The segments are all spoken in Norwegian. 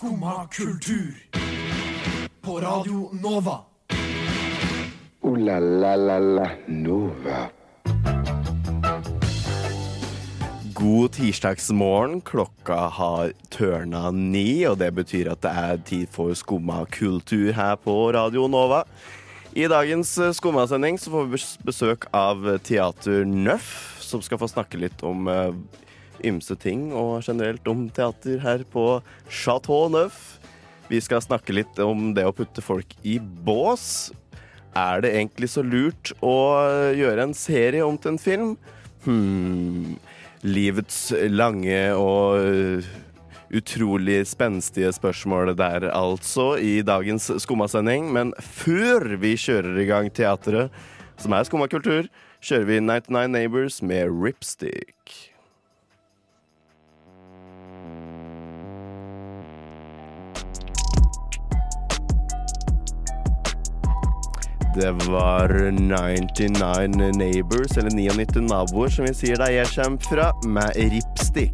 Skumma kultur. På Radio Nova. O-la-la-la-la Nova. God tirsdagsmorgen. Klokka har tørna ni, og det betyr at det er tid for skumma kultur her på Radio Nova. I dagens eh, Skumma-sending så får vi besøk av Teater Nøff, som skal få snakke litt om eh, ymse ting, og generelt om teater her på Chateau Neuf. Vi skal snakke litt om det å putte folk i bås. Er det egentlig så lurt å gjøre en serie om til en film? Hmm. Livets lange og uh, utrolig spenstige spørsmål der, altså, i dagens Skumma-sending. Men før vi kjører i gang teatret, som er Skumma kultur, kjører vi 99 Neighbors med Ripstick. Det var 99 Neighbors, eller 99 naboer, som vi sier der jeg kommer fra, med Ripstick.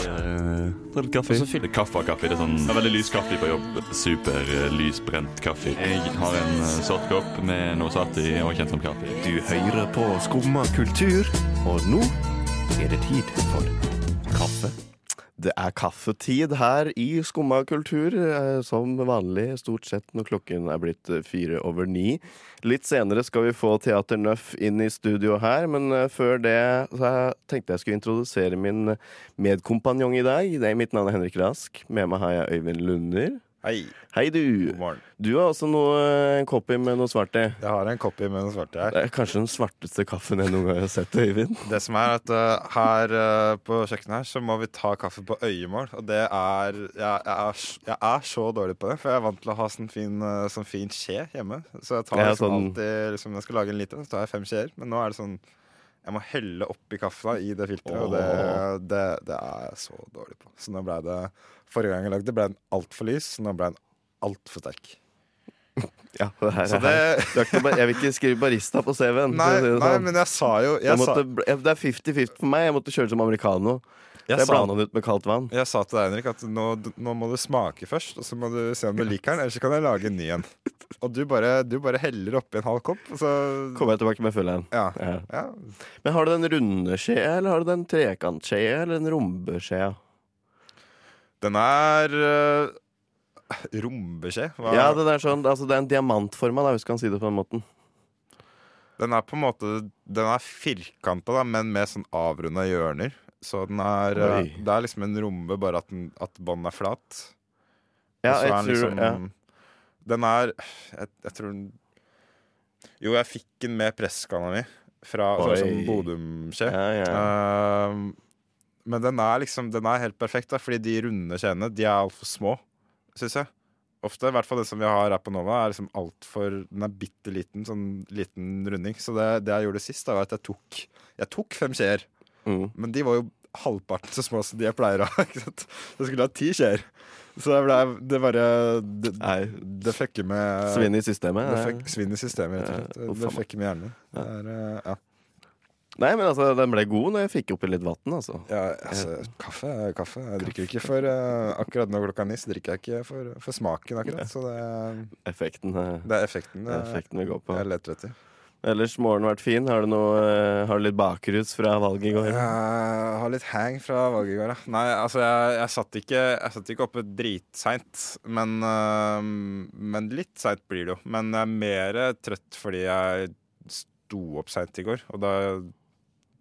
Uh, er litt kaffe. Det er kaffe og kaffe. Det er sånn det er veldig lys kaffe på jobb. Super uh, lysbrent kaffe. Jeg har en uh, sort kopp med noe satt i og kjent som kaffe. Du hører på Skumma kultur, og nå er det tid for kaffe. Det er kaffetid her i Skumma kultur, eh, som vanlig stort sett når klokken er blitt eh, fire over ni. Litt senere skal vi få Teater Nøff inn i studio her, men eh, før det så jeg tenkte jeg skulle introdusere min medkompanjong i dag. Det er Mitt navn er Henrik Rask. Med meg har jeg Øyvind Lunder. Hei, Hei, du. Du har også noe, en copy med noe svart i. Jeg har en copy med noe svart i her. Det er kanskje den svarteste kaffen jeg noen gang har sett, Øyvind. Det som er at uh, her uh, på kjøkkenet her så må vi ta kaffe på øyemål. Og det er jeg, jeg, er jeg er så dårlig på det, for jeg er vant til å ha sånn fin, sånn fin skje hjemme. Så jeg tar liksom sånn- alltid liksom, Når jeg skal lage en liter, så tar jeg fem skjeer. Men nå er det sånn jeg må helle oppi kaffa i det filteret, og det, det, det er jeg så dårlig på. Så nå ble det Forrige gang jeg lagde, ble den altfor lys. Nå ble den altfor sterk. Ja, det her, er her. det er ba- Jeg vil ikke skrive barista på CV-en. Nei, det nei sånn. men jeg sa jo jeg jeg måtte, sa, det er 50-50 for meg. Jeg måtte kjøre som americano. Jeg det sa, blanda ut med kaldt vann. Jeg sa til deg, Henrik, at nå, nå må du smake først, og så må du se om du liker den, ellers kan jeg lage en ny en. Og du bare, du bare heller oppi en halv kopp, og så Kommer jeg tilbake med full en. ja. Ja. ja. Men har du den runde skjea, eller har du den trekantskjea, eller den rombeskjea? Den er uh, rombeskje. Hva- Ja, den er sånn, altså det er en diamantforma, da, hvis du kan si det på den måten. Den er på en måte Den er firkanta, da, men med sånn avrunda hjørner. Så den er uh, Oi. Det er liksom en rombe, bare at, den- at bånden er flat. Ja, jeg tror liksom, ja. Den er jeg, jeg tror den Jo, jeg fikk den med presskanna mi fra Oi. sånn som Bodum-skje. Ja, ja. Ehm, men den er liksom Den er helt perfekt, da, fordi de runde skjeene De er altfor små, syns jeg. Ofte, i hvert fall det som vi har her på Nova, er liksom altfor Den er bitte liten, sånn liten runding. Så det, det jeg gjorde sist, da, var at jeg tok Jeg tok fem skjeer. Mm. Men de var jo halvparten så små som de jeg pleier å ha. Så jeg skulle ha ti skjeer. Så det, ble, det bare Det, det fucker med svinn i systemet. Det ja. svinn i systemet, rett og slett. Det fucker med hjernen. Det er, eh, ja. Nei, men altså, den ble god når jeg fikk oppi litt vann, altså. Ja, altså, kaffe er kaffe. Jeg drikker ikke for uh, Akkurat når klokka er ni, så drikker jeg ikke for, for smaken, akkurat. Så det, er- Effekten, eh, det er effekten det, effekten vi går på. jeg leter etter. Ellers morgenen vært fin. Har du, noe, eh, har du litt bakrus fra valget i går? Jeg har litt hang fra valget i går, ja. Nei, altså, jeg, jeg, satt ikke, jeg satt ikke oppe dritseint. Men, eh, men litt seint blir det jo. Men jeg er mer trøtt fordi jeg sto opp seint i går, og da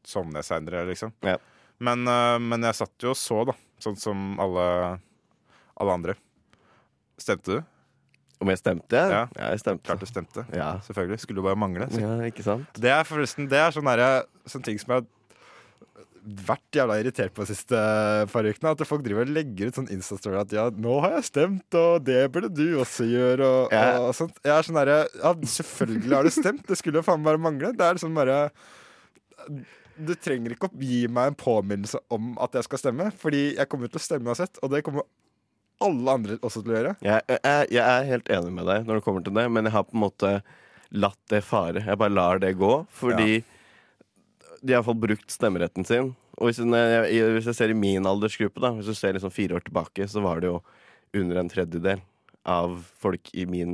sovner jeg seinere, liksom. Ja. Men, eh, men jeg satt jo og så, da. Sånn som alle, alle andre. Stemte du? Om jeg stemte? Ja. jeg stemte. Klart du stemte. Ja. Selvfølgelig. Skulle jo bare mangle. Så ja, ikke sant? det er forresten Det er sånn sånn ting som jeg har vært jævla irritert på de siste par ukene. At folk driver og legger ut sånn Insta-story at ja, nå har jeg stemt, og det burde du også gjøre, og, Ja. og sånt. Jeg er sånn derre Ja, selvfølgelig har du stemt, det skulle jo faen bare mangle. Det er liksom bare Du trenger ikke å gi meg en påminnelse om at jeg skal stemme, fordi jeg kommer til å stemme uansett, og det kommer alle andre også til å gjøre. Jeg, jeg, jeg er helt enig med deg når det kommer til det, men jeg har på en måte latt det fare. Jeg bare lar det gå, fordi de har iallfall brukt stemmeretten sin. Og hvis jeg, hvis jeg ser i min aldersgruppe, da hvis du ser liksom fire år tilbake, så var det jo under en tredjedel av folk i min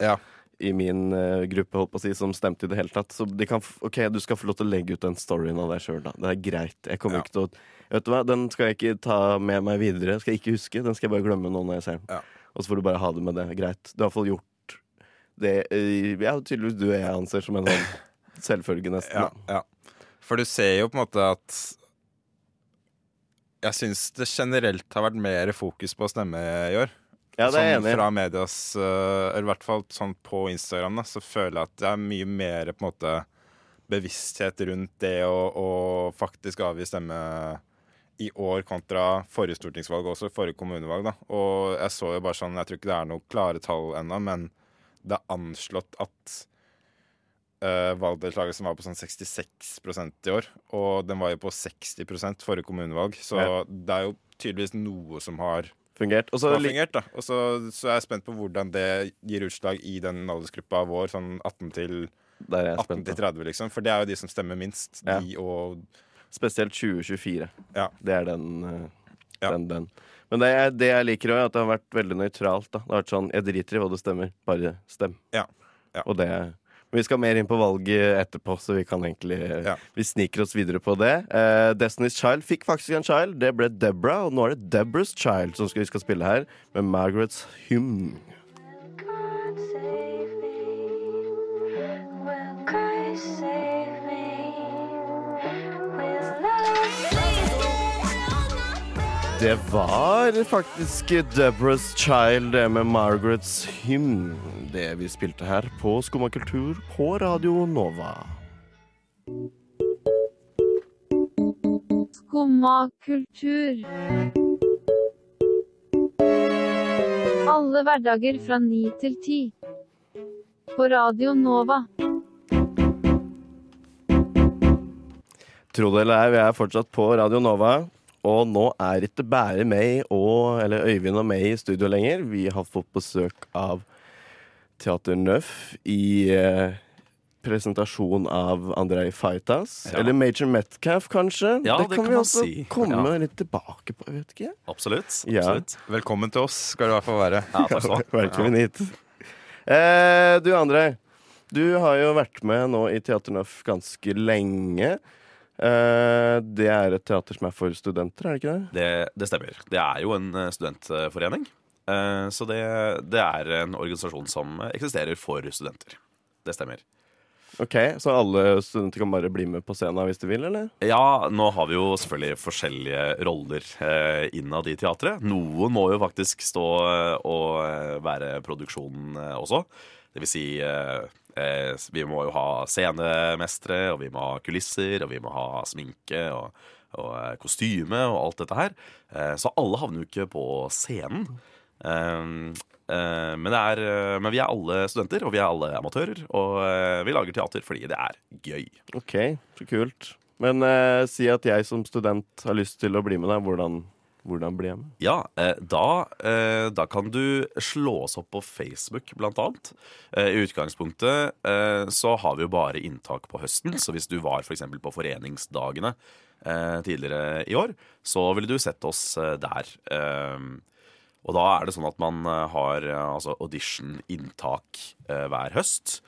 Ja. I min uh, gruppe holdt på å si, som stemte i det hele tatt. Så de kan, OK, du skal få lov til å legge ut den storyen av deg sjøl, da. Det er greit. Jeg kommer Ja. ikke til å Vet du hva, Den skal jeg ikke ta med meg videre. Skal jeg ikke huske. Den skal jeg bare glemme nå når jeg ser den. Ja. Og så får du bare ha det med det. Greit. Du har iallfall gjort det eh, ja, tydeligvis du og jeg anser som en sånn selvfølge, nesten. Ja, ja. For du ser jo på en måte at Jeg syns det generelt har vært mer fokus på å stemme i år. Ja, det er sånn enig fra medias øh, Eller i hvert fall sånn på Instagram, da, så føler jeg at det er mye mer på en måte bevissthet rundt det å faktisk avgi stemme i år kontra forrige stortingsvalg også forrige kommunevalg. da. Og jeg så jo bare sånn, jeg tror ikke det er noen klare tall ennå, men det er anslått at uh, valgdeltakelsen var på sånn 66% i år. Og den var jo på 60% forrige kommunevalg, så Ja. det er jo tydeligvis noe som har Fungert. Også, har fungert. da. Og så, så er jeg spent på hvordan det gir utslag i den aldersgruppa vår, sånn 18 til, Der er jeg 18 spent, til 30, liksom. For det er jo de som stemmer minst. Ja. De og Spesielt 2024. Ja. Det er den, eh, Ja. den, den. Men det, jeg- det jeg liker òg, er at det har vært veldig nøytralt. da. Det har vært sånn, Jeg driter i hva du stemmer, bare stem. Ja. Ja. Og det Men vi skal mer inn på valget etterpå, så vi kan egentlig Ja. Vi sniker oss videre på det. Uh, Destiny's Child fikk faktisk en child. Det ble Deborah, og nå er det Deborah's Child som vi skal spille her, med Margaret's Hymn. Det var faktisk Deborah's Child med Margaret's Hymn. Det vi spilte her på Skumma kultur på Radio Nova. Skumma kultur. Alle hverdager fra ni til ti. På Radio Nova. Tro det eller ei, vi er fortsatt på Radio Nova. Og nå er ikke bare meg og, eller Øyvind og meg i studio lenger. Vi har fått besøk av Teater Nøff i eh, presentasjon av Andrej Fajtas. Ja. Eller Major Metcalf, kanskje. Ja, det kan kan vi også si. komme Ja. litt tilbake på. Vet ikke. Absolutt. Ja. absolutt. Velkommen til oss, skal du i hvert fall være. Ja, takk skal du ha. Velkommen hit. Eh, du Andrej, du har jo vært med nå i Teater Nøff ganske lenge. Eh, det er et teater som er for studenter, er det ikke det? Det, det stemmer. Det er jo en eh, studentforening. Eh, Så det, det er en organisasjon som eksisterer for studenter. Det stemmer. Ok, Så alle studenter kan bare bli med på scenen hvis de vil, eller? Ja, nå har vi jo selvfølgelig forskjellige roller innad i teatret. Noen må jo faktisk stå og være produksjonen også. Det vil si eh, eh, vi må jo ha scenemestere, og vi må ha kulisser, og vi må ha sminke og, og eh, kostyme og alt dette her. Eh, så alle havner jo ikke på scenen. Um, eh, men, er, eh, men vi er alle studenter, og vi er alle amatører. Og eh, vi lager teater fordi det er gøy. Ok, så kult. Men eh, si at jeg som student har lyst til å bli med deg. Hvordan, hvordan bli jeg? Ja, eh, da, eh, da kan du slå oss opp på Facebook, blant annet. Eh, I utgangspunktet så har vi jo bare inntak på høsten, så hvis du var f.eks. på foreningsdagene tidligere i år, så ville du sett oss der. Og da er det sånn at man har altså audition-inntak hver høst.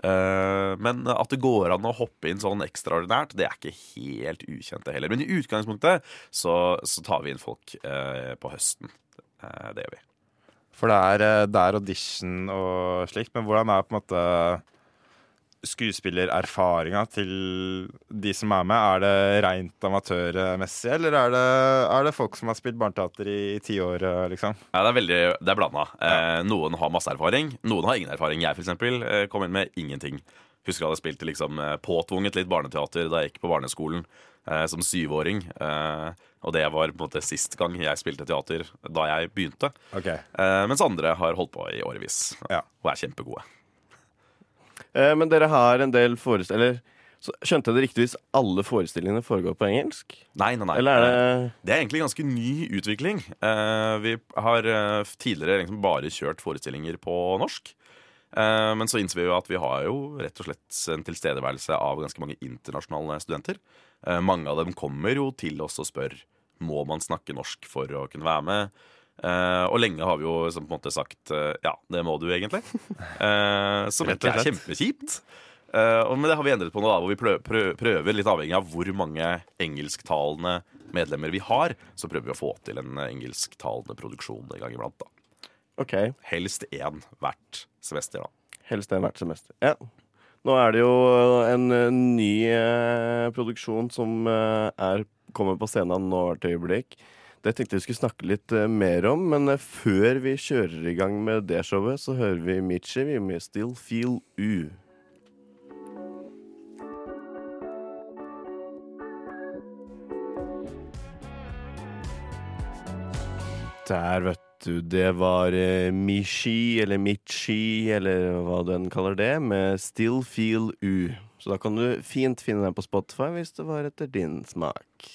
Eh, men at det går an å hoppe inn sånn ekstraordinært, det er ikke helt ukjent, det heller. Men i utgangspunktet så, så tar vi inn folk eh, på høsten. Eh, det gjør vi. For det er, det er audition og slikt, men hvordan er på en måte skuespillererfaringa til de som er med? Er det rent amatørmessig, eller er det, er det folk som har spilt barneteater i ti år, liksom? Ja, det er veldig, det er blanda. Eh, noen har masse erfaring, noen har ingen erfaring. Jeg for eksempel, eh, kom inn med ingenting. Husker jeg hadde spilt liksom, eh, påtvunget litt barneteater da jeg gikk på barneskolen eh, som syvåring. Eh, og det var på en måte sist gang jeg spilte teater da jeg begynte. Okay. Eh, mens andre har holdt på i årevis Ja. og er kjempegode. Eh, men dere har en del forestillinger så Skjønte jeg det riktig hvis alle forestillingene foregår på engelsk? Nei, nei, nei. Eller er det Det er egentlig ganske ny utvikling. Eh, vi har eh, tidligere liksom bare kjørt forestillinger på norsk. Eh, men så innser vi jo at vi har jo rett og slett en tilstedeværelse av ganske mange internasjonale studenter. Eh, mange av dem kommer jo til oss og spør må man snakke norsk for å kunne være med. Eh, og lenge har vi jo på en måte sagt uh, ja, det må du egentlig. Uh, som egentlig er kjempekjipt. Uh, men det har vi endret på nå, da, hvor vi prø- prø- prøver, litt avhengig av hvor mange engelsktalende medlemmer vi har, så prøver vi å få til en engelsktalende produksjon en gang iblant. da OK. Helst én hvert semester, da. Helst en hvert semester. Ja. Nå er det jo en ny produksjon som er, kommer på scenen nå hvert øyeblikk. Det tenkte jeg vi skulle snakke litt eh, mer om, men eh, før vi kjører i gang med det showet, så hører vi Mitchie vi med Still Feel U. Der, vet du. Det var eh, Michi, eller Michi, eller hva du enn kaller det, med Still Feel U. Så da kan du fint finne den på Spotify hvis det var etter din smak.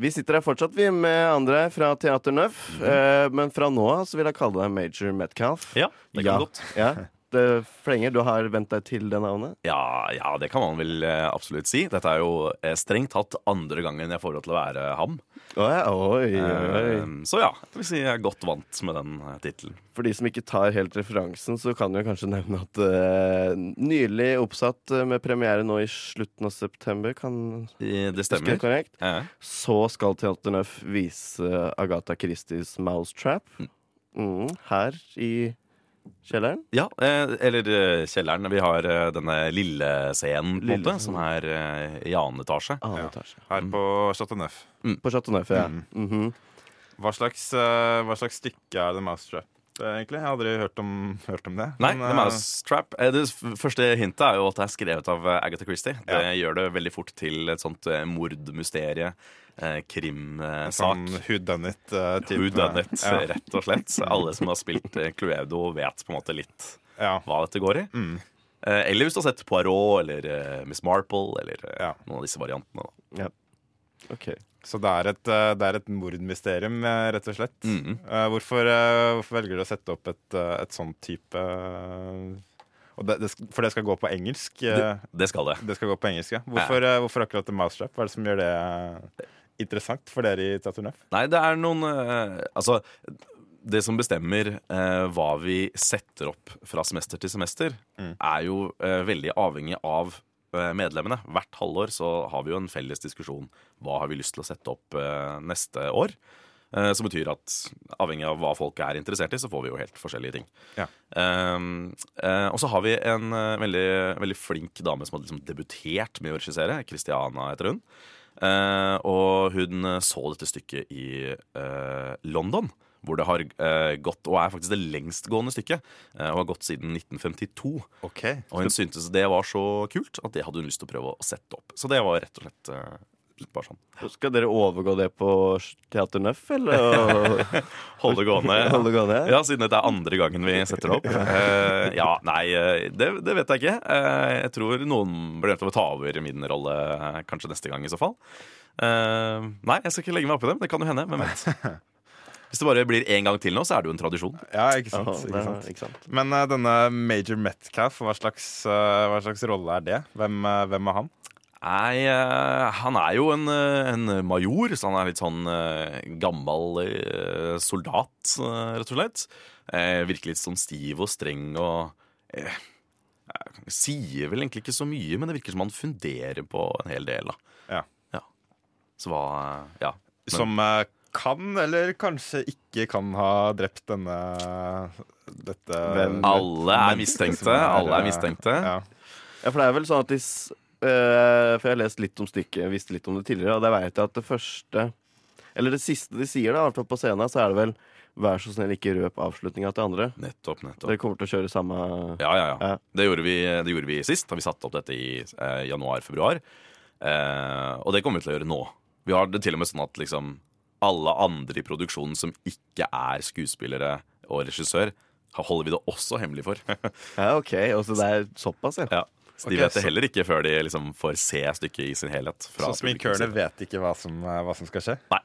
Vi sitter her fortsatt, vi, med andre fra Teater Nøff. eh, men fra nå av så vil jeg kalle deg Major Metcalf. Ja, det kan Ja. godt. Ja. Det Flenger, du har vent deg til det navnet? Ja, ja, det kan man vel eh, absolutt si. Dette er jo eh, strengt tatt andre gangen jeg får lov til å være ham. Oi, oi, oi. Eh, Så ja, jeg vil si jeg er godt vant med den tittelen. For de som ikke tar helt referansen, så kan jeg kanskje nevne at nylig oppsatt med premiere nå i slutten av september, kan I, Det stemmer. Det korrekt, Ja. så skal Teater Nøff vise Agatha Christies Mousetrap. Mm, her i kjelleren. Ja, eh, eller eh, kjelleren. Vi har eh, denne lille scenen, på en Lille måte, scenen. som er eh, i annen etasje. Annen Ja. etasje. Her på Chateau Neuf. På Chateau Neuf, ja. Mm. Mhm. Hva slags, eh, hva slags stykke er The Mousetrap, eh, egentlig? Jeg har aldri hørt om, hørt om det. Nei, Men, The eh, Mousetrap. Eh, Det f- første hintet er jo at det er skrevet av eh, Agatha Christie. Det Ja. gjør det veldig fort til et sånt eh, mordmysterie. Eh, Krimsak. Sånn who done it type. Who done it, Ja. rett og slett. Alle som har spilt eh, Cluedo, vet på en måte litt Ja. hva dette går i. Mm. Eh, Eller hvis du har sett Poirot eller eh, Miss Marple eller eh, Ja. noen av disse variantene. Da. Ok. Så det er et, eh, det er et mordmysterium, eh, rett og slett. Mm Eh, hvorfor, eh, hvorfor velger du å sette opp et, eh, et sånn type eh, og det, det, For det skal gå på engelsk? eh, Det, det skal det. det skal gå på engelsk, ja. Hvorfor, ja. hvorfor akkurat The Mousetrap? Hva er det som gjør det eh, interessant for dere i Teater Neuf? Nei, det er noen uh, Altså, det som bestemmer uh, hva vi setter opp fra semester til semester, Mm. er jo uh, veldig avhengig av medlemmene. Hvert halvår så har vi jo en felles diskusjon. Hva har vi lyst til å sette opp neste år? Som betyr at avhengig av hva folk er interessert i, så får vi jo helt forskjellige ting. Ja. Um, uh, og så har vi en uh, veldig, veldig flink dame som har liksom debutert med å regissere. Christiana heter hun. Eh, og hun eh, så dette stykket i eh, London, hvor det har eh, gått, og er faktisk det lengstgående stykket, eh, og har gått siden 1952. Okay. Og hun syntes det var så kult at det hadde hun lyst til å prøve å sette opp. Så det var rett og slett eh, bare sånn. Skal dere overgå det på Teater Nøff, eller Hold det gående. holde gående? Ja, siden dette er andre gangen vi setter det opp. Uh, ja, nei, eh, det, det vet jeg ikke. Uh, jeg tror noen blir nødt til å ta over min rolle kanskje neste gang i så fall. Uh, nei, jeg skal ikke legge meg opp i det. Det kan jo hende. Hvem vet. Hvis det bare blir én gang til nå, så er det jo en tradisjon. Ja, ikke sant. ja, ikke sant. ikke sant. Men uh, denne Major Metcalf, hva slags, uh, hva slags rolle er det? Hvem, uh, hvem er han? Nei, eh, han er jo en, eh, en major, så han er litt sånn eh, gammel soldat, rett og slett. Eh, virker litt sånn stiv og streng og eh, Sier vel egentlig ikke så mye, men det virker som han funderer på en hel del. da Ja. Så hva Ja. Men- Som kan, eller kanskje ikke kan ha drept denne Dette Hvem? Alle er mistenkte. Alle er mistenkte. Ja. Ja, for det er vel sånn at de For jeg har lest litt om stykket, visste litt om det tidligere, og der vet jeg at det første Eller det siste de sier, da, i hvert fall på scenen, så er det vel 'vær så snill, ikke røp avslutninga til andre'. Nettopp, nettopp. Dere kommer til å kjøre samme Ja, ja, ja. Ja. Det, gjorde vi, det gjorde vi sist, da vi satte opp dette i eh, januar-februar. Eh, og det kommer vi til å gjøre nå. Vi har det til og med sånn at liksom alle andre i produksjonen som ikke er skuespillere og regissør, holder vi det også hemmelig for. Ja, OK. Og så det er såpass, ja. ja. Så de vet det så- heller ikke før de liksom får se stykket i sin helhet. fra Så sminkørene vet ikke hva som, eh, hva som skal skje? Nei.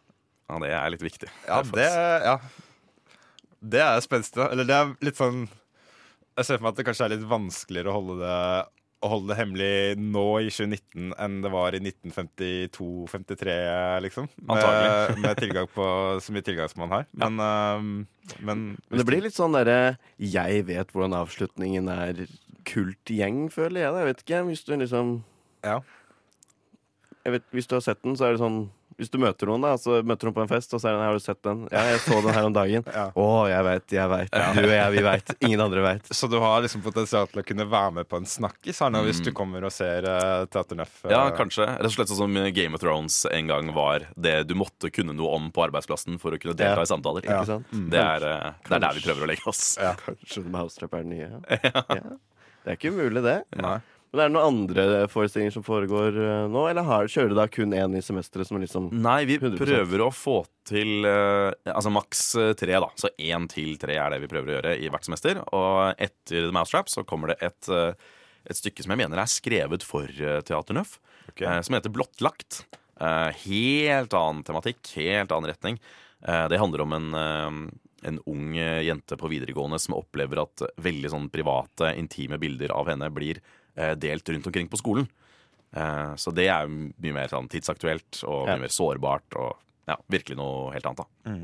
Ja, det er litt viktig. Ja, det, ja. det er spenstig. da. Eller det er litt sånn Jeg ser for meg at det kanskje er litt vanskeligere å holde det å holde det hemmelig nå i 2019 enn det var i 1952-53, liksom. Med, med tilgang på så mye tilgang som man har. Men, øhm, men Men det blir litt sånn derre Jeg vet hvordan avslutningen er kultgjeng, føler jeg. Jeg vet ikke. Hvis du liksom Ja. jeg vet, Hvis du har sett den, så er det sånn Hvis du møter noen, da, så møter noen på en fest, og så er den, 'Har du sett den?' 'Ja, jeg så den her om dagen'. Ja. oh, jeg veit, jeg veit. Du og jeg, vi veit. Ingen andre veit'. Så du har liksom potensial til å kunne være med på en snakkis her nå, hvis du kommer og ser uh, Teater Nøff? Uh, Ja, kanskje. Rett og slett sånn som Game of Thrones en gang var det du måtte kunne noe om på arbeidsplassen for å kunne delta Ja. i samtaler. Ikke sant? Det, er, uh, det er der vi prøver å legge oss. Ja. Kanskje Mousetrap er den nye. Ja. Det er ikke umulig, det. Nei. Men er det noen andre forestillinger som foregår eh, nå, eller har, kjører du da kun én i semesteret som er liksom Nei, vi 100%. prøver å få til eh, altså maks eh, tre, da. Så én til tre er det vi prøver å gjøre i hvert semester. Og etter The Mousetrap så kommer det et, eh, et stykke som jeg mener er skrevet for eh, Teater Nøff, Ok. eh, som heter Blottlagt. Eh, helt annen tematikk, helt annen retning. Eh, det handler om en, eh, en ung eh, jente på videregående som opplever at veldig sånn private, intime bilder av henne blir eh, delt rundt omkring på skolen. Eh, Så det er mye mer sånn tidsaktuelt og mye mer sårbart. Og ja, virkelig noe helt annet. da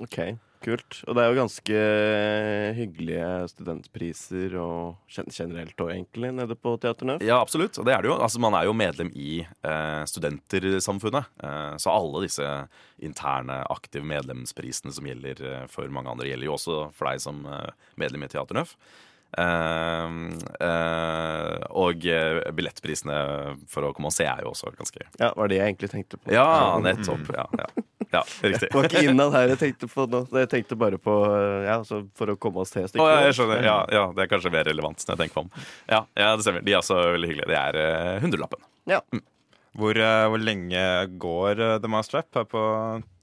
OK, kult. Og det er jo ganske hyggelige studentpriser og gen- generelt òg, egentlig, nede på Teater Nøff. Ja, absolutt. Og det er det jo. Altså, man er jo medlem i eh, Studentersamfunnet. Eh, så alle disse interne, aktive medlemsprisene som gjelder eh, for mange andre, gjelder jo også for deg som eh, medlem i Teater Nøff. Eh, eh, og eh, billettprisene for å komme og se er jo også ganske Ja, var det jeg egentlig tenkte på. Ja, nettopp. Ja, ja. Ja riktig. Det var ikke innad her jeg tenkte på nå. Jeg tenkte bare på eh, ja, for å komme oss til stykket. Oh, ja, jeg skjønner. Ja, ja, det er kanskje mer relevant enn jeg tenker på om. Ja, ja, det stemmer. De er også veldig hyggelige. Det er eh, hundrelappen. Ja. Hvor, eh, hvor lenge går The Mousetrap her på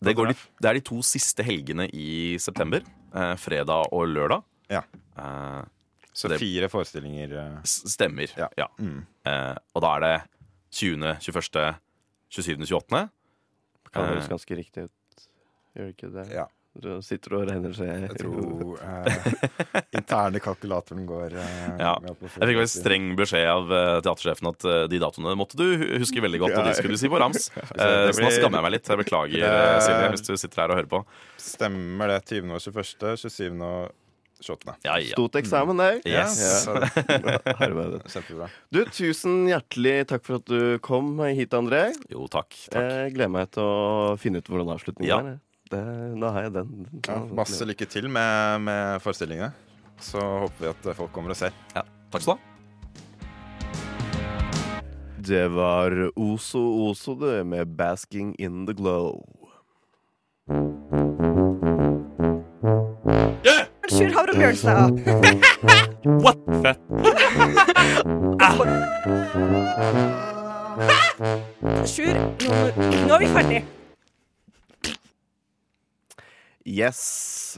Det, går de, det er de to siste helgene i september. Eh, fredag og lørdag. Ja. Eh, Så det- fire forestillinger. eh. stemmer. Ja. Ja. Mm. Eh, og da er det 20., 21., 27., 28. Kan det høres ganske riktig ut. Gjør det ikke det? Ja. Du sitter og regner seg Jeg tror eh, interne kalkulatoren går eh, Ja. Jeg fikk vel gass. streng beskjed av eh, teatersjefen at eh, de datoene måtte du huske veldig godt, og de skulle du si på rams. Eh, blir... så nå skammer jeg meg litt. Jeg beklager, Det- eh, Silje, hvis du sitter her og hører på. Stemmer det. 20. og 21., 27. og 28. Ja, ja. Stort eksamen det. Yes. Ja. Kjempebra. Du, tusen hjertelig takk for at du kom hit, André. Jo, takk. takk. Jeg gleder meg til å finne ut hvordan avslutningen Ja. er. Det, da har jeg den. Ja, masse lykke til med, med forestillingene. Så håper vi at folk kommer og ser. Ja, takk skal du ha. Det var Oso Oso, det, med 'Basking in the Glow'. Sjur Havre Bjørnstad. What? Fett. Sjur, nå, nå er vi ferdig. Yes.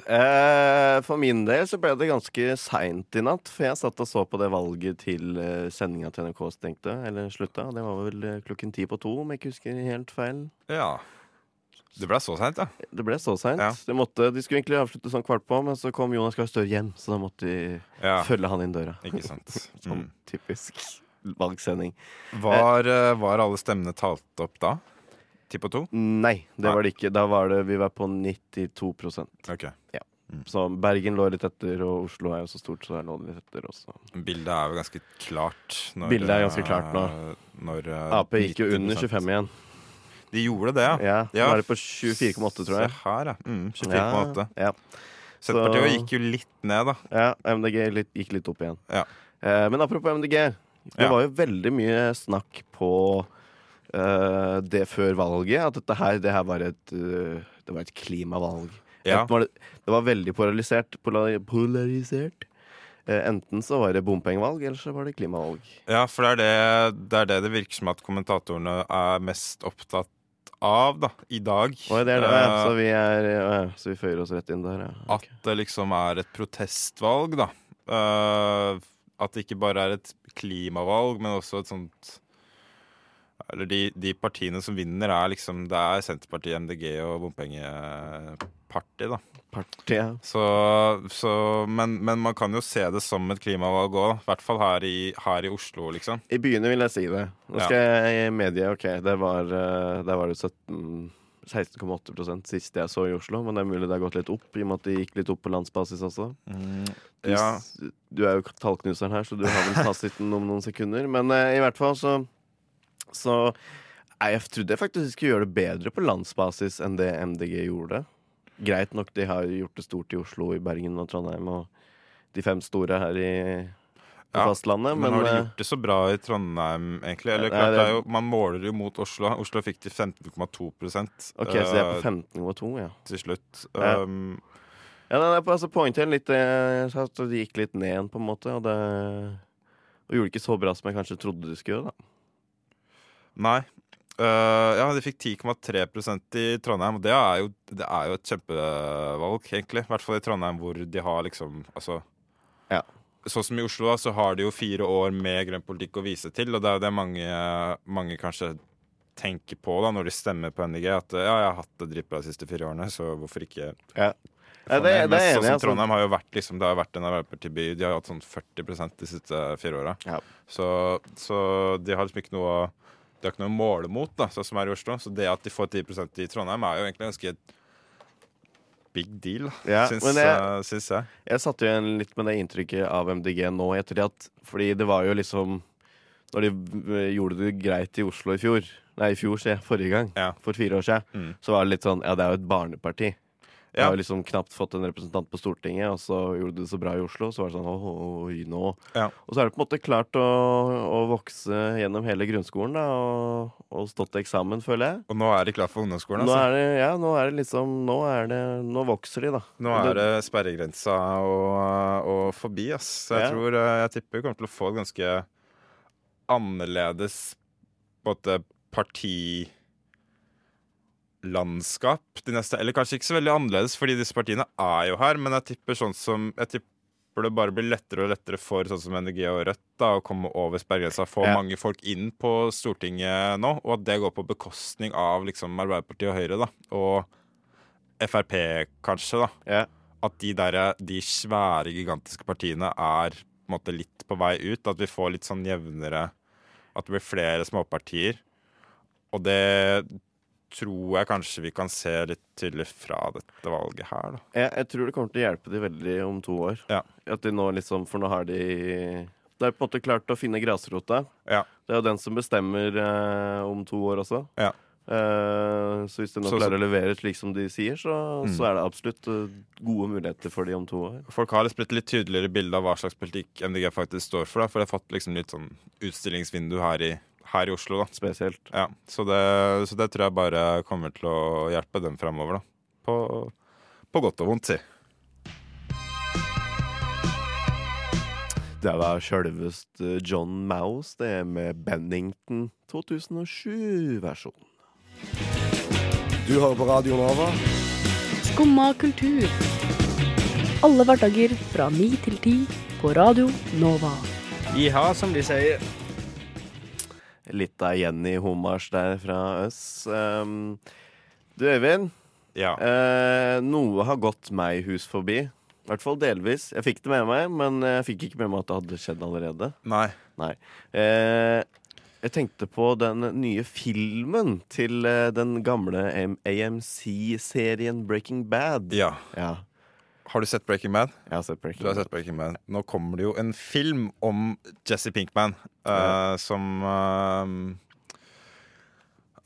Eh, for min del så ble det ganske seint i natt, for jeg satt og så på det valget til eh, sendinga til NRK stengte, eller slutta. Det var vel eh, klokken ti på to, om jeg ikke husker helt feil. Ja. Det ble så seint, ja. Det ble så seint. Ja. De, måtte- de skulle egentlig avslutte sånn kvart på, men så kom Jonas Gahr Støre hjem, så da måtte de ja. følge han inn døra. Ikke sant. Sånn Mm. typisk valgsending. Var, eh, var alle stemmene talt opp da? Ti på to? Nei, det var det ikke. Da var det, vi var på 92 Ok. Så Bergen lå litt etter, og Oslo er jo så stort, så der lå det litt etter også. Bildet er jo ganske klart. Når, Bildet er ganske klart nå. eh, Når, eh, Ap gikk jo under 25 igjen. De gjorde det, ja. Ja, Ja. Nå er det på 24,8, tror jeg. Se her, ja. Mm, 24,8. Ja, Senterpartiet Så- gikk jo litt ned, da. ja MDG litt, gikk litt opp igjen. Ja. Eh, men apropos MDG. Det Ja. var jo veldig mye snakk på uh, det før valget. At dette her, det her var et, uh, det var et klimavalg. Ja. Det, var, det var veldig polarisert. Polarisert. Eh, enten så var det bompengevalg, eller så var det klimavalg. Ja, for det er det, det er det det virker som at kommentatorene er mest opptatt av, da, i dag. Oi, det det, ja. Eh, så, vi er, ja, så vi føyer oss rett inn der, ja. At det liksom er et protestvalg, da. Uh, at det ikke bare er et klimavalg, men også et sånt Eller de, de partiene som vinner, er liksom Det er Senterpartiet, MDG og party, da. Party, ja. Så, så, men, men man kan jo se det som et klimavalg òg, i hvert fall her i, her i Oslo, liksom. I byene vil jeg si det. Nå skal jeg medie, OK, det var, eh, der var det 17 16,8% sist jeg så i Oslo, men det er mulig det har gått litt opp, i og med at det gikk litt opp på landsbasis også. Du, Ja. du, du er jo tallknuseren her, så du har vel fasiten om noen sekunder. Men eh, i hvert fall så, så Jeg trodde jeg faktisk skulle gjøre det bedre på landsbasis enn det MDG gjorde. Greit nok, de har gjort det stort i Oslo, i Bergen og Trondheim og de fem store her i Ja, fastlandet, Men, men, har de eh, gjort det så bra i Trondheim, egentlig? Eller klart, det- er jo, Man måler jo mot Oslo. Oslo fikk til 15,2% OK, så de er på eh, 15,2, ja. til slutt. Ja. Um, Ja, nei, nei, altså Pointen litt eh, at det gikk litt ned igjen, på en måte. Og det og gjorde ikke så bra som jeg kanskje trodde det skulle gjøre. da Nei. Eh, ja, de fikk 10,3 i Trondheim, og det er, jo, det er jo et kjempevalg, egentlig. I hvert fall i Trondheim, hvor de har liksom Altså Ja. Sånn som i Oslo, da, så har de jo fire år med grønn politikk å vise til, og det er jo det mange, mange kanskje tenker på da når de stemmer på NDG, at ja, jeg har hatt det dritbra de siste fire årene, så hvorfor ikke Ja. Ja, det- det er sånn enig som altså. Trondheim har jo vært liksom, Det har vært en Arbeiderparti-by. De har jo hatt sånn 40% de siste fire åra. Ja. Så, så de har liksom ikke noe å De er ikke noe å måle mot, da, sånn som er i Oslo. Så det at de får 10% i Trondheim, er jo egentlig ganske big deal, Ja, syns, jeg- eh, syns jeg. Jeg satte jo igjen litt med det inntrykket av MDG nå etter at Fordi det var jo liksom Når de eh, gjorde det greit i Oslo i fjor Nei, i fjor, se. Forrige gang. Ja. For fire år siden. Mm. Så var det litt sånn Ja, det er jo et barneparti. Ja. har liksom knapt fått en representant på Stortinget, og så gjorde de det så bra i Oslo. Så var det sånn åh, oh, nå. Ja. Og så har de på en måte klart å, å vokse gjennom hele grunnskolen da, og, og stått til eksamen, føler jeg. Og nå er de klar for ungdomsskolen, Nå altså. er det, ja, nå er det liksom Nå, er det, nå vokser de, da. Nå er det sperregrensa og, og forbi, ass. Så jeg Ja. tror eh, Jeg tipper vi kommer til å få et ganske annerledes på en måte partilandskap de neste Eller kanskje ikke så veldig annerledes, fordi disse partiene er jo her, men jeg tipper sånn som Jeg tipper det bare blir lettere og lettere for sånn som NRG og Rødt da, å komme over sperregrensa, få Ja. mange folk inn på Stortinget nå, og at det går på bekostning av liksom Arbeiderpartiet og Høyre, da. Og Frp, kanskje, da Ja. at de, der, de svære, gigantiske partiene er på en måte litt på vei ut. At vi får litt sånn jevnere At det blir flere småpartier. Og det tror jeg kanskje vi kan se litt tydelig fra dette valget her, da. Jeg, jeg tror det kommer til å hjelpe de veldig om to år. Ja. At de nå liksom, For nå har de Det er på en måte klart å finne grasrota. Ja. Det er jo den som bestemmer eh, om to år også. Ja. Eh, så hvis de nå Så- klarer å levere slik som de sier, så, Mm. så er det absolutt eh, gode muligheter for de om to år. Folk har blitt et litt tydeligere bilde av hva slags politikk MDG faktisk står for. Da, for det har fått liksom litt sånn utstillingsvindu her i, her i Oslo. da Spesielt. Ja, så det, så det tror jeg bare kommer til å hjelpe dem fremover, da. På, på godt og vondt, si. Det var sjølvest John Mouse, det er med Bennington 2007-versjon. Du hører på Radio Nova. Skumma kultur. Alle hverdager fra ni til ti på Radio Nova. Iha, som de sier. Litt av Jenny Homars der fra oss. Um, du, Øyvind. Ja. Eh, noe har gått meg hus forbi. I hvert fall delvis. Jeg fikk det med meg, men jeg fikk ikke med meg at det hadde skjedd allerede. Nei. Nei. Eh, jeg tenkte på den nye filmen til eh, den gamle AMC-serien Breaking Bad. Ja. Ja, Har du sett Breaking Bad? jeg har sett Breaking Du har sett Breaking Bad. Nå kommer det jo en film om Jesse Pinkman eh, som eh,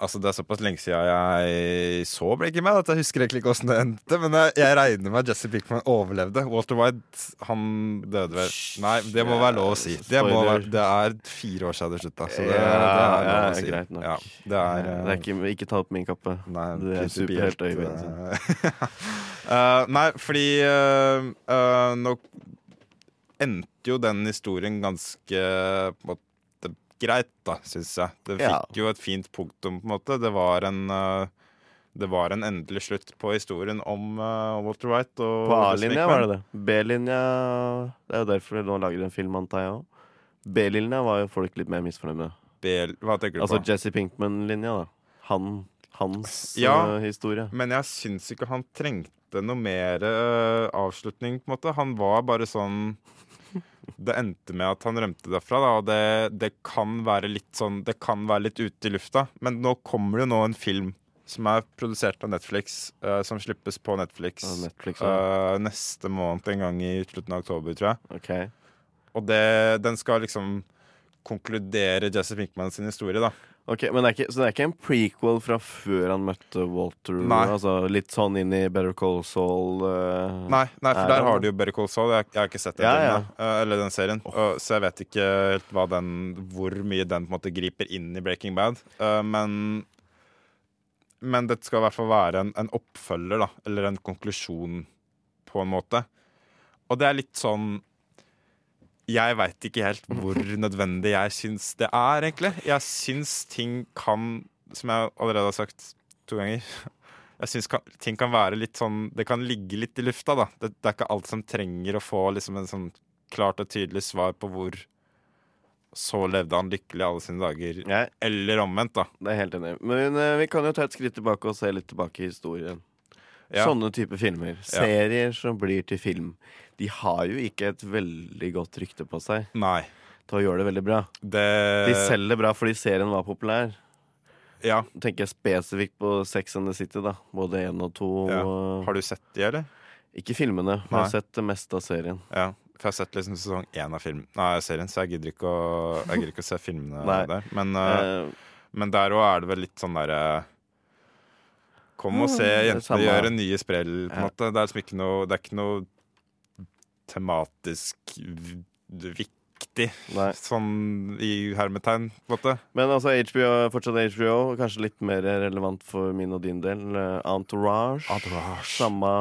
Altså, det er såpass lenge siden jeg så Breaking Bad at jeg husker egentlig ikke åssen det endte. Men jeg, jeg regner med at Jesse Pinkman overlevde. Walter White, han døde vel Nei, det må være lov å si. Det, må være, det er fire år siden det slutta, så det, Ja, det er lov ja, å si. greit nok. Ja, det er, det er ikke, ikke ta opp min kappe. Nei, Det er superhelt Øyvind. eh, eh, nei, fordi uh, uh, nå endte jo den historien ganske på en måte, greit, da, syns jeg. Det Ja. fikk jo et fint punktum, på en måte. Det var en eh, det var en endelig slutt på historien om eh, Walter White. Og På A-linja var det det. B-linja Det er jo derfor de nå lager en film, antar jeg òg. B-linja var jo folk litt mer misfornøyd med. Hva tenker du Altså på? Jesse Pinkman-linja, da. Han hans Ja. uh, historie. Men jeg syns ikke han trengte noe mer uh, avslutning, på en måte. Han var bare sånn Det endte med at han rømte derfra, da, og det, det kan være litt sånn Det kan være litt ute i lufta. Men nå kommer det jo nå en film som er produsert av Netflix, uh, som slippes på Netflix, Netflix, ja. uh, neste måned en gang i slutten av oktober, tror jeg. Okay. Og det, den skal liksom konkludere Jesse Pinkman sin historie, da. Ok, men det er ikke, Så det er ikke en prequel fra før han møtte Walter? Nei. Altså Litt sånn inn i Better Call Saul? Uh, Nei, nei, for er der har du jo Better Call Saul. Jeg, jeg har ikke sett den, Ja, filmen, eh, eller den serien. Uh, så jeg vet ikke helt den, hvor mye den på en måte griper inn i Breaking Bad. Men Men det skal i hvert fall være en, en oppfølger, da. Eller en konklusjon, på en måte. Og det er litt sånn Jeg veit ikke helt hvor nødvendig jeg syns det er, egentlig. Jeg syns ting kan, som jeg allerede har sagt to ganger jeg syns ting kan være litt sånn Det kan ligge litt i lufta, da. Det, det er ikke alt som trenger å få liksom en sånn klart og tydelig svar på hvor så levde han lykkelig alle sine dager. Eller omvendt, da. Det er helt enig. Men uh, vi kan jo ta et skritt tilbake og se litt tilbake i historien. Ja. Sånne type filmer, serier som blir til film, de har jo ikke et veldig godt rykte på seg Nei. til å gjøre det veldig bra. Det De selger bra fordi serien var populær. Ja. Tenker jeg spesifikt på Sex and the City, da. Både én og to. Ja. Har du sett de, eller? Ikke filmene, men jeg har sett det meste av serien. Ja. For jeg har sett liksom sesong én av film Nei, serien, så jeg gidder ikke å, gidder ikke å se filmene der. Men, uh, men der òg er det vel litt sånn derre Kom og se jentene er gjøre nye sprell, på en Ja. måte. Det er liksom ikke noe Det er ikke noe tematisk viktig, viktig sånn i hermetegn, på en måte. Men altså HBO, fortsatt HBO, kanskje litt mer relevant for min og din del. Entourage. Entourage. Samme,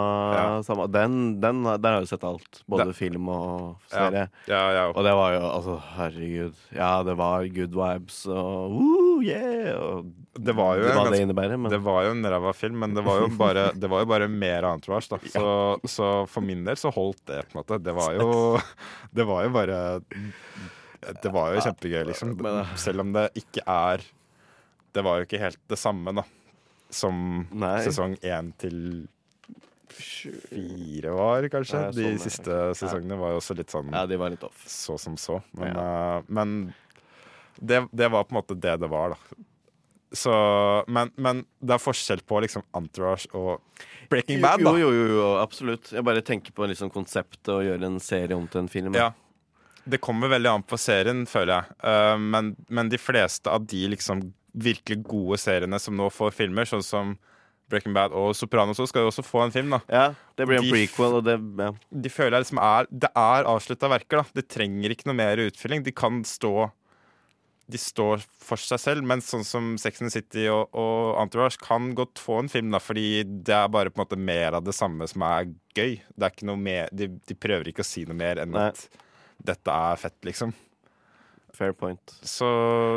samme den, den, Der har du sett alt. Både Det- film og Ja. serie. Ja, ja. Og det var jo altså, herregud. Ja, det var good vibes og woo, yeah! Og Det var jo en hva det ganske- innebærer. Men Det var jo en ræva film, men det var jo bare, det var jo bare mer entourage, da. Så, så for min del så holdt det, på en måte. Det var jo Det var jo bare Det var jo kjempegøy, liksom. Selv om det ikke er Det var jo ikke helt det samme, da. Som Nei. sesong én til fire var, kanskje. Ja, De sånn, ja. siste sesongene var jo også litt sånn Ja, de var litt off. Så som så. Men, eh, men det, det var på en måte det det var, da. Så, men, men det er forskjell på liksom Entourage og Breaking Bad, da. Jo, jo, jo, absolutt. Jeg bare tenker på liksom konseptet å gjøre en serie om til en film. Ja. Det kommer veldig an på serien, føler jeg. Uh, men, men de fleste av de liksom virkelig gode seriene som nå får filmer, sånn som Breaking Bad og Sopranos, også, skal jo også få en film. da Ja, det blir en De prequel, det ja. De føler jeg liksom er Det er avslutta verker, da. Det trenger ikke noe mer utfylling. De kan stå De står for seg selv, mens sånn som Sex and City og, og Entourage kan godt få en film, da, fordi det er bare på en måte mer av det samme som er gøy. Det er ikke noe mer De, de prøver ikke å si noe mer enn Nei. at dette er fett, liksom. Fair point. Så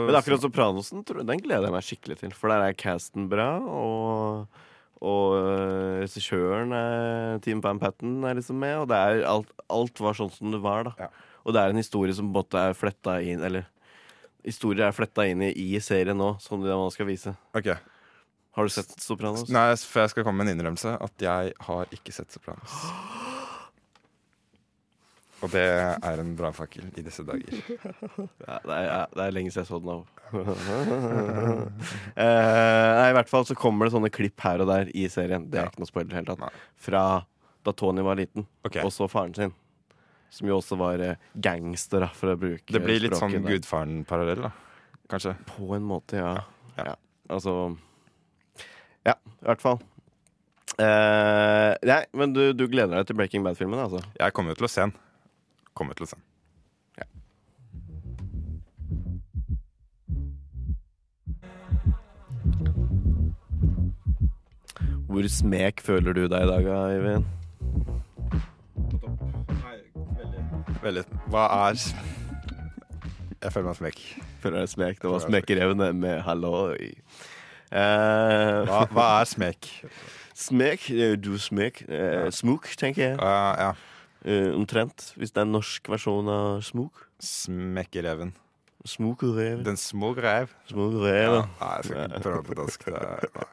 Men akkurat Sopranosen den gleder jeg meg skikkelig til. For der er casten bra, og, og øh, regissøren, Team Van Patten, er liksom med. Og det er alt, alt var sånn som det var, da. Og det er en historie som både er fletta inn Eller historier er fletta inn i, i serien nå, som de man skal vise. Ok. Har du sett Sopranos? Nei, for jeg skal komme med en innrømmelse. At jeg har ikke sett Sopranos. Og det er en brannfakkel i disse dager. Ja, det, er, det er lenge siden jeg så den av. eh, I hvert fall så kommer det sånne klipp her og der i serien. Det er ikke noe spoiler i det hele tatt. Fra da Tony var liten, og så faren sin. Som jo også var eh, gangster, for å bruke Det blir litt sånn. Gudfaren-parallell, da. Kanskje. På en måte, ja. ja. Altså Ja, i hvert fall. Uh, nei, men du, du gleder deg til Breaking Bad-filmen, altså? Jeg kommer jo til å se den. Kommer til å se den. Hvor smek føler du deg i dag, Eivind? Veldig. Hva er Jeg føler meg smekk. Føler deg smekk. Det var smekkerevne med halloi. Uh, Hva, hva er smek? Smek? eh, Du smek. Uh, Smok, tenker jeg. ja. Eh, omtrent. Hvis det er en norsk versjon av smok. Smekkereven. Smokerev. Den små rev. Ja, nei, jeg skal ikke prøve på dansk. Det er, nei.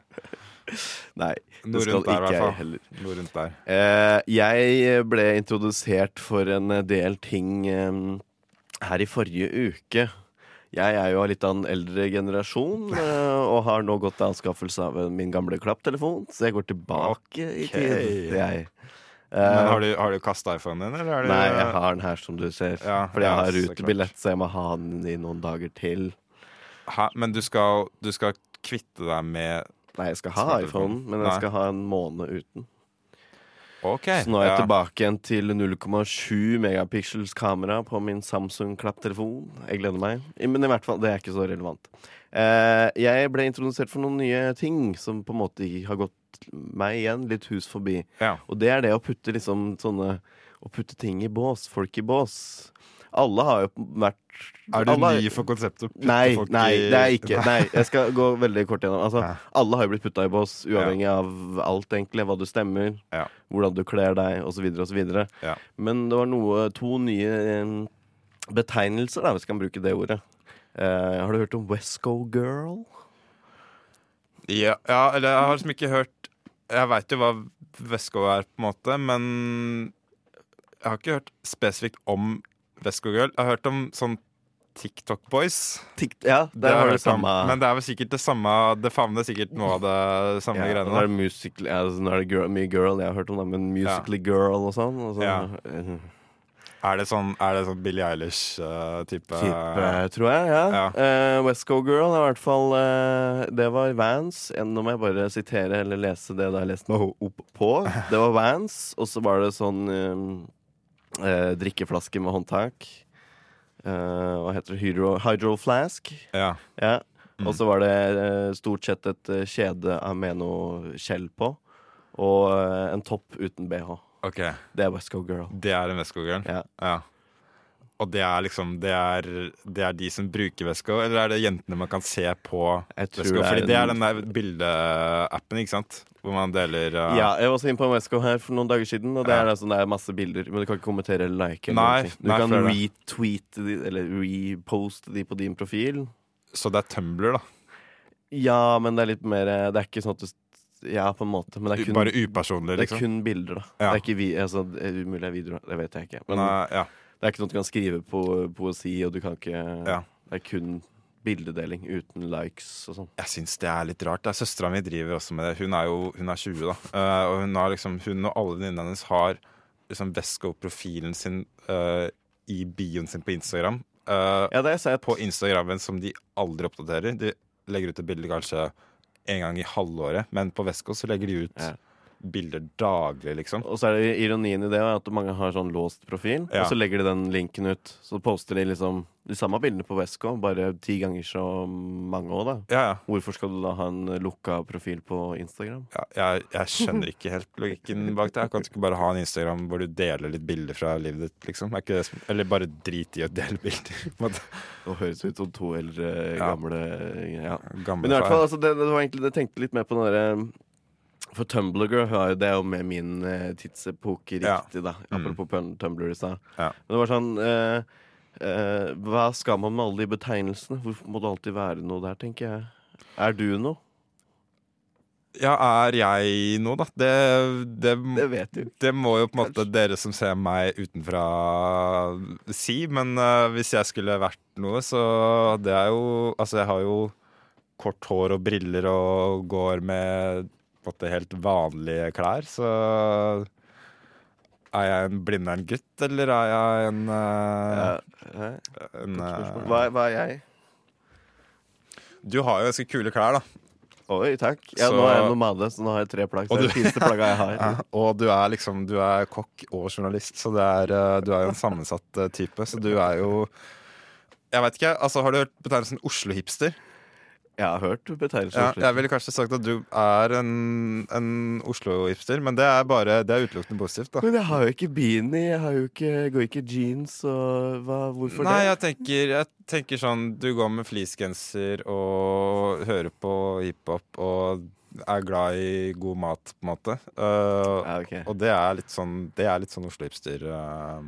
Nei, Noe det skal rundt der, ikke jeg heller. Noe rundt der. Eh, jeg ble introdusert for en del ting eh, her i forrige uke. Jeg er jo av litt av en eldre generasjon eh, og har nå gått til anskaffelse av min gamle klapptelefon, så jeg går tilbake i tid. Jeg. Men Eh, har du, har du kasta iPhonen din, eller er det Nei, jeg har den her, som du ser. Ja, Fordi jeg ja, har så klart. rutebillett, så jeg må ha den i noen dager til. Hæ? Men du skal, du skal kvitte deg med Nei, jeg skal ha iPhone, men jeg skal ha en måned uten. Okay, Så nå er jeg ja. tilbake igjen til 0,7 megapixels kamera på min Samsung klapptelefon. Jeg gleder meg. Men i hvert fall, det er ikke så relevant. Eh, jeg ble introdusert for noen nye ting som på en måte har gått meg igjen litt hus forbi. Ja. Og det er det å putte liksom sånne Å putte ting i bås. Folk i bås. Alle har jo vært Er du alle ny for konseptet? Nei, nei, det er ikke. Nei, jeg skal gå veldig kort gjennom. Altså, Ja. Alle har jo blitt putta i bås, uavhengig av alt, egentlig. Hva du stemmer, Ja. hvordan du kler deg, osv. osv. Ja. Men det var noe, to nye betegnelser, da, hvis vi kan bruke det ordet. Eh, har du hørt om Wesco Girl? Ja, ja, eller jeg har liksom ikke hørt Jeg veit jo hva Wesco er, på en måte, men jeg har ikke hørt spesifikt om Vesco Girl. Jeg har hørt om sånn TikTok Boys. Tikt, ja, Det der har har du hørt om. Men det er vel sikkert det samme Det favner sikkert noe av det samme ja, greiene. Nå er det musical, ja, nå er det girl, mye girl, jeg har hørt om det, men Musically Girl og sånn. Og sånn. Ja. eh, Er det sånn, er det sånn Billie Eilish-type Type, tror jeg, ja. Ja. Uh, Westco Girl er i hvert fall uh, Det var Vans. Eh, Nå må jeg bare sitere eller lese det jeg leste meg opp på. Det var Vans, og så var det sånn eh, eh, drikkeflaske med håndtak. Eh, hva heter det? Hydro, hydro Flask. Ja. Ja. Mm. Og så var det eh, stort sett et eh, kjede med noe skjell på. Og eh, en topp uten bh. OK. Det er Westco Girl. Det er en Vesco Girl? Ja. ja. Og det er liksom det er, det er de som bruker veska, eller er det jentene man kan se på er Fordi det er den der bildeappen, ikke sant? Hvor man deler uh, Ja, jeg var også inne på Wesco her for noen dager siden, og det er, altså, det er masse bilder. Men du kan ikke kommentere eller like. Eller Nei, du nei, kan er retweete de, eller reposte de på din profil. Så det er Tumblr, da. Ja, men det er litt mer Det er ikke sånn at du Ja, på en måte. Men det er kun, Bare upersonlig, liksom? det er liksom. kun bilder, da. Ja. Det er ikke vi, altså, det er umulig det er videoer. Det vet jeg ikke. Men Nei, ja. Det er ikke noe du kan skrive på poesi, og du kan ikke Ja. Det er kun bildedeling uten likes og sånn. Jeg syns det er litt rart. Søstera mi driver også med det. Hun er jo hun er 20, da. Uh, og hun, har liksom, hun og alle venninnene hennes har liksom Vesco-profilen sin uh, i bioen sin på Instagram. Uh, Ja, det har jeg sett. på Instagrammen som de aldri oppdaterer. De legger ut et bilde kanskje en gang i halvåret, men på Vesco så legger de ut Ja. Bilder daglig, liksom. Og så er det ironien i det at mange har sånn låst profil, Ja. og så legger de den linken ut. Så poster de liksom de samme bildene på Wesco, bare ti ganger så mange òg, da. Ja, ja. Hvorfor skal du da ha en lukka profil på Instagram? ja jeg, jeg skjønner ikke helt logikken bak det. Jeg Kan ikke bare ha en Instagram hvor du deler litt bilder fra livet ditt, liksom? Det som, eller bare drit i å dele bilder. Det høres ut som to eldre, Ja. gamle Ja. Gamle Men i hvert fall, altså, det, det var egentlig Jeg tenkte litt mer på den derre For Tumblr har jo- det jo med min uh, tidsepoke riktig, da. Mm. Apropos mm. Tumblr i stad. Men det var sånn uh, uh, Hva skal man med alle de betegnelsene? Hvorfor må det alltid være noe der, tenker jeg. Er du noe? Ja, er jeg noe, da? Det, det, Det vet du. det må jo på en måte dere som ser meg utenfra si, men uh, hvis jeg skulle vært noe, så det er jo Altså, jeg har jo kort hår og briller og går med måte helt vanlige klær, så Er jeg en blindern gutt, eller er jeg en, uh, Ja, en eh. Hva, hva er jeg? Du har jo ganske kule klær, da. Oi, takk. Ja, Så- Nå er jeg nomade, så nå har jeg tre plagg. Så det er det fineste plagget jeg har. Ja, og du er liksom Du er kokk og journalist, så det er, eh, du er jo en sammensatt type. Så du er jo Jeg vet ikke, altså Har du hørt betegnelsen Oslo-hipster? Jeg har hørt betegnelsen. Ja, jeg ville kanskje sagt at du er en, en Oslo-hipster, men det er bare Det er utelukkende positivt. da Men jeg har jo ikke beanie, jeg har jo ikke, går ikke jeans, og hva, hvorfor Nei, det? jeg tenker, jeg tenker sånn Du går med fleecegenser og hører på hiphop og er glad i god mat, på en måte. Uh, Ja, okay. Og det er litt sånn Det er litt sånn Oslo-hipster. uh,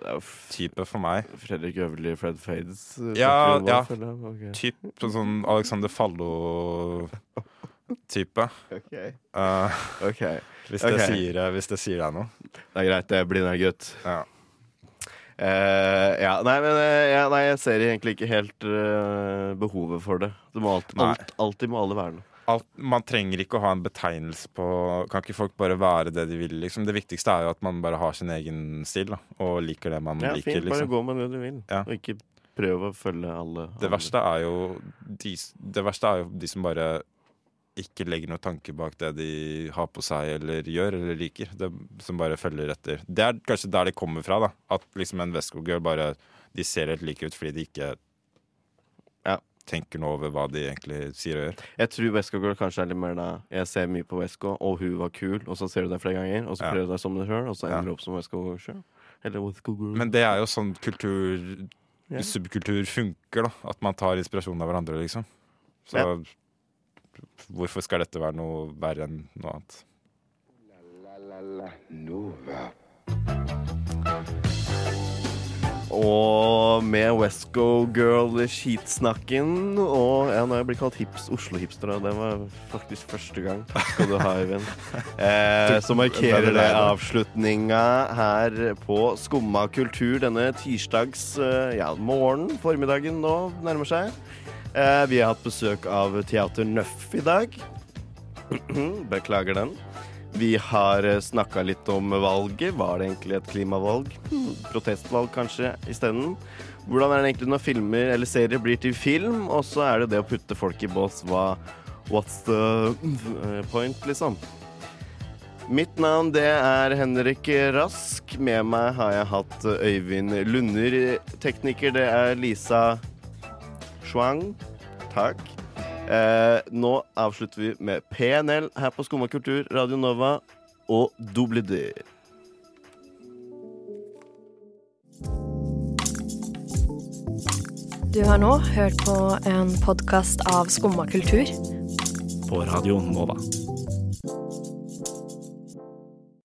det er jo f- type for meg. Fredrik Øverli, Fred Fades? eh, Ja, ja. Okay. Typ sånn Alexander Fallo-type. Ok. Uh, okay. hvis, det Ok. sier, hvis det sier deg noe. Det er greit, det blir blinde gutt. Ja. Uh, ja, nei, men uh, ja, nei, jeg ser egentlig ikke helt uh, behovet for det. Det må alltid, alt, alltid må alle være noe. Alt, man trenger ikke å ha en betegnelse på Kan ikke folk bare være det de vil? Liksom? Det viktigste er jo at man bare har sin egen stil da, og liker det man Ja, liker. fint, bare Liksom. gå med det du vil, Ja. og ikke prøve å følge alle. Det verste er de, det verste er jo de som bare ikke legger noen tanke bak det de har på seg eller gjør eller liker. Det, som bare følger etter. Det er kanskje der det kommer fra. da At liksom en Westgård-girl bare De ser helt like ut fordi de ikke. Tenker noe over hva de egentlig sier og gjør. Jeg tror Westgård Girl kanskje er litt mer da Jeg ser mye på Westgård, og hun var kul, og så ser du det flere ganger, og så Ja. prøver du deg som deg sjøl, og så ender du opp som Westgård sjøl. Girl. Men det er jo sånn kultur yeah. subkultur funker, da. At man tar inspirasjon av hverandre, liksom. Så hvorfor skal dette være noe verre enn noe annet? La, la, la, Nova. Og med Westgo Girl-skitsnakken og Ja, nå har jeg blitt kalt hips, Oslo-hipster, og det var faktisk første gang. Takk skal du ha, Eivind. Eh, så markerer det avslutninga her på Skumma kultur denne tirsdags eh, ja, morgen, formiddagen nå nærmer seg. Eh, vi har hatt besøk av Teater Nøff i dag. Beklager den. Vi har snakka litt om valget. Var det egentlig et klimavalg? Hmm, Protestvalg, kanskje, isteden. Hvordan er det egentlig når filmer eller serier blir til film? Og så er det det å putte folk i bås. Hva What's the eh, point, liksom? Mitt navn det er Henrik Rask. Med meg har jeg hatt Øyvind Lunder. Tekniker det er Lisa Schwang. Takk. Eh, nå avslutter vi med PNL her på Skumma kultur, Radio Nova og Double D. Du har nå hørt på en podkast av Skumma kultur. På Radio Nova.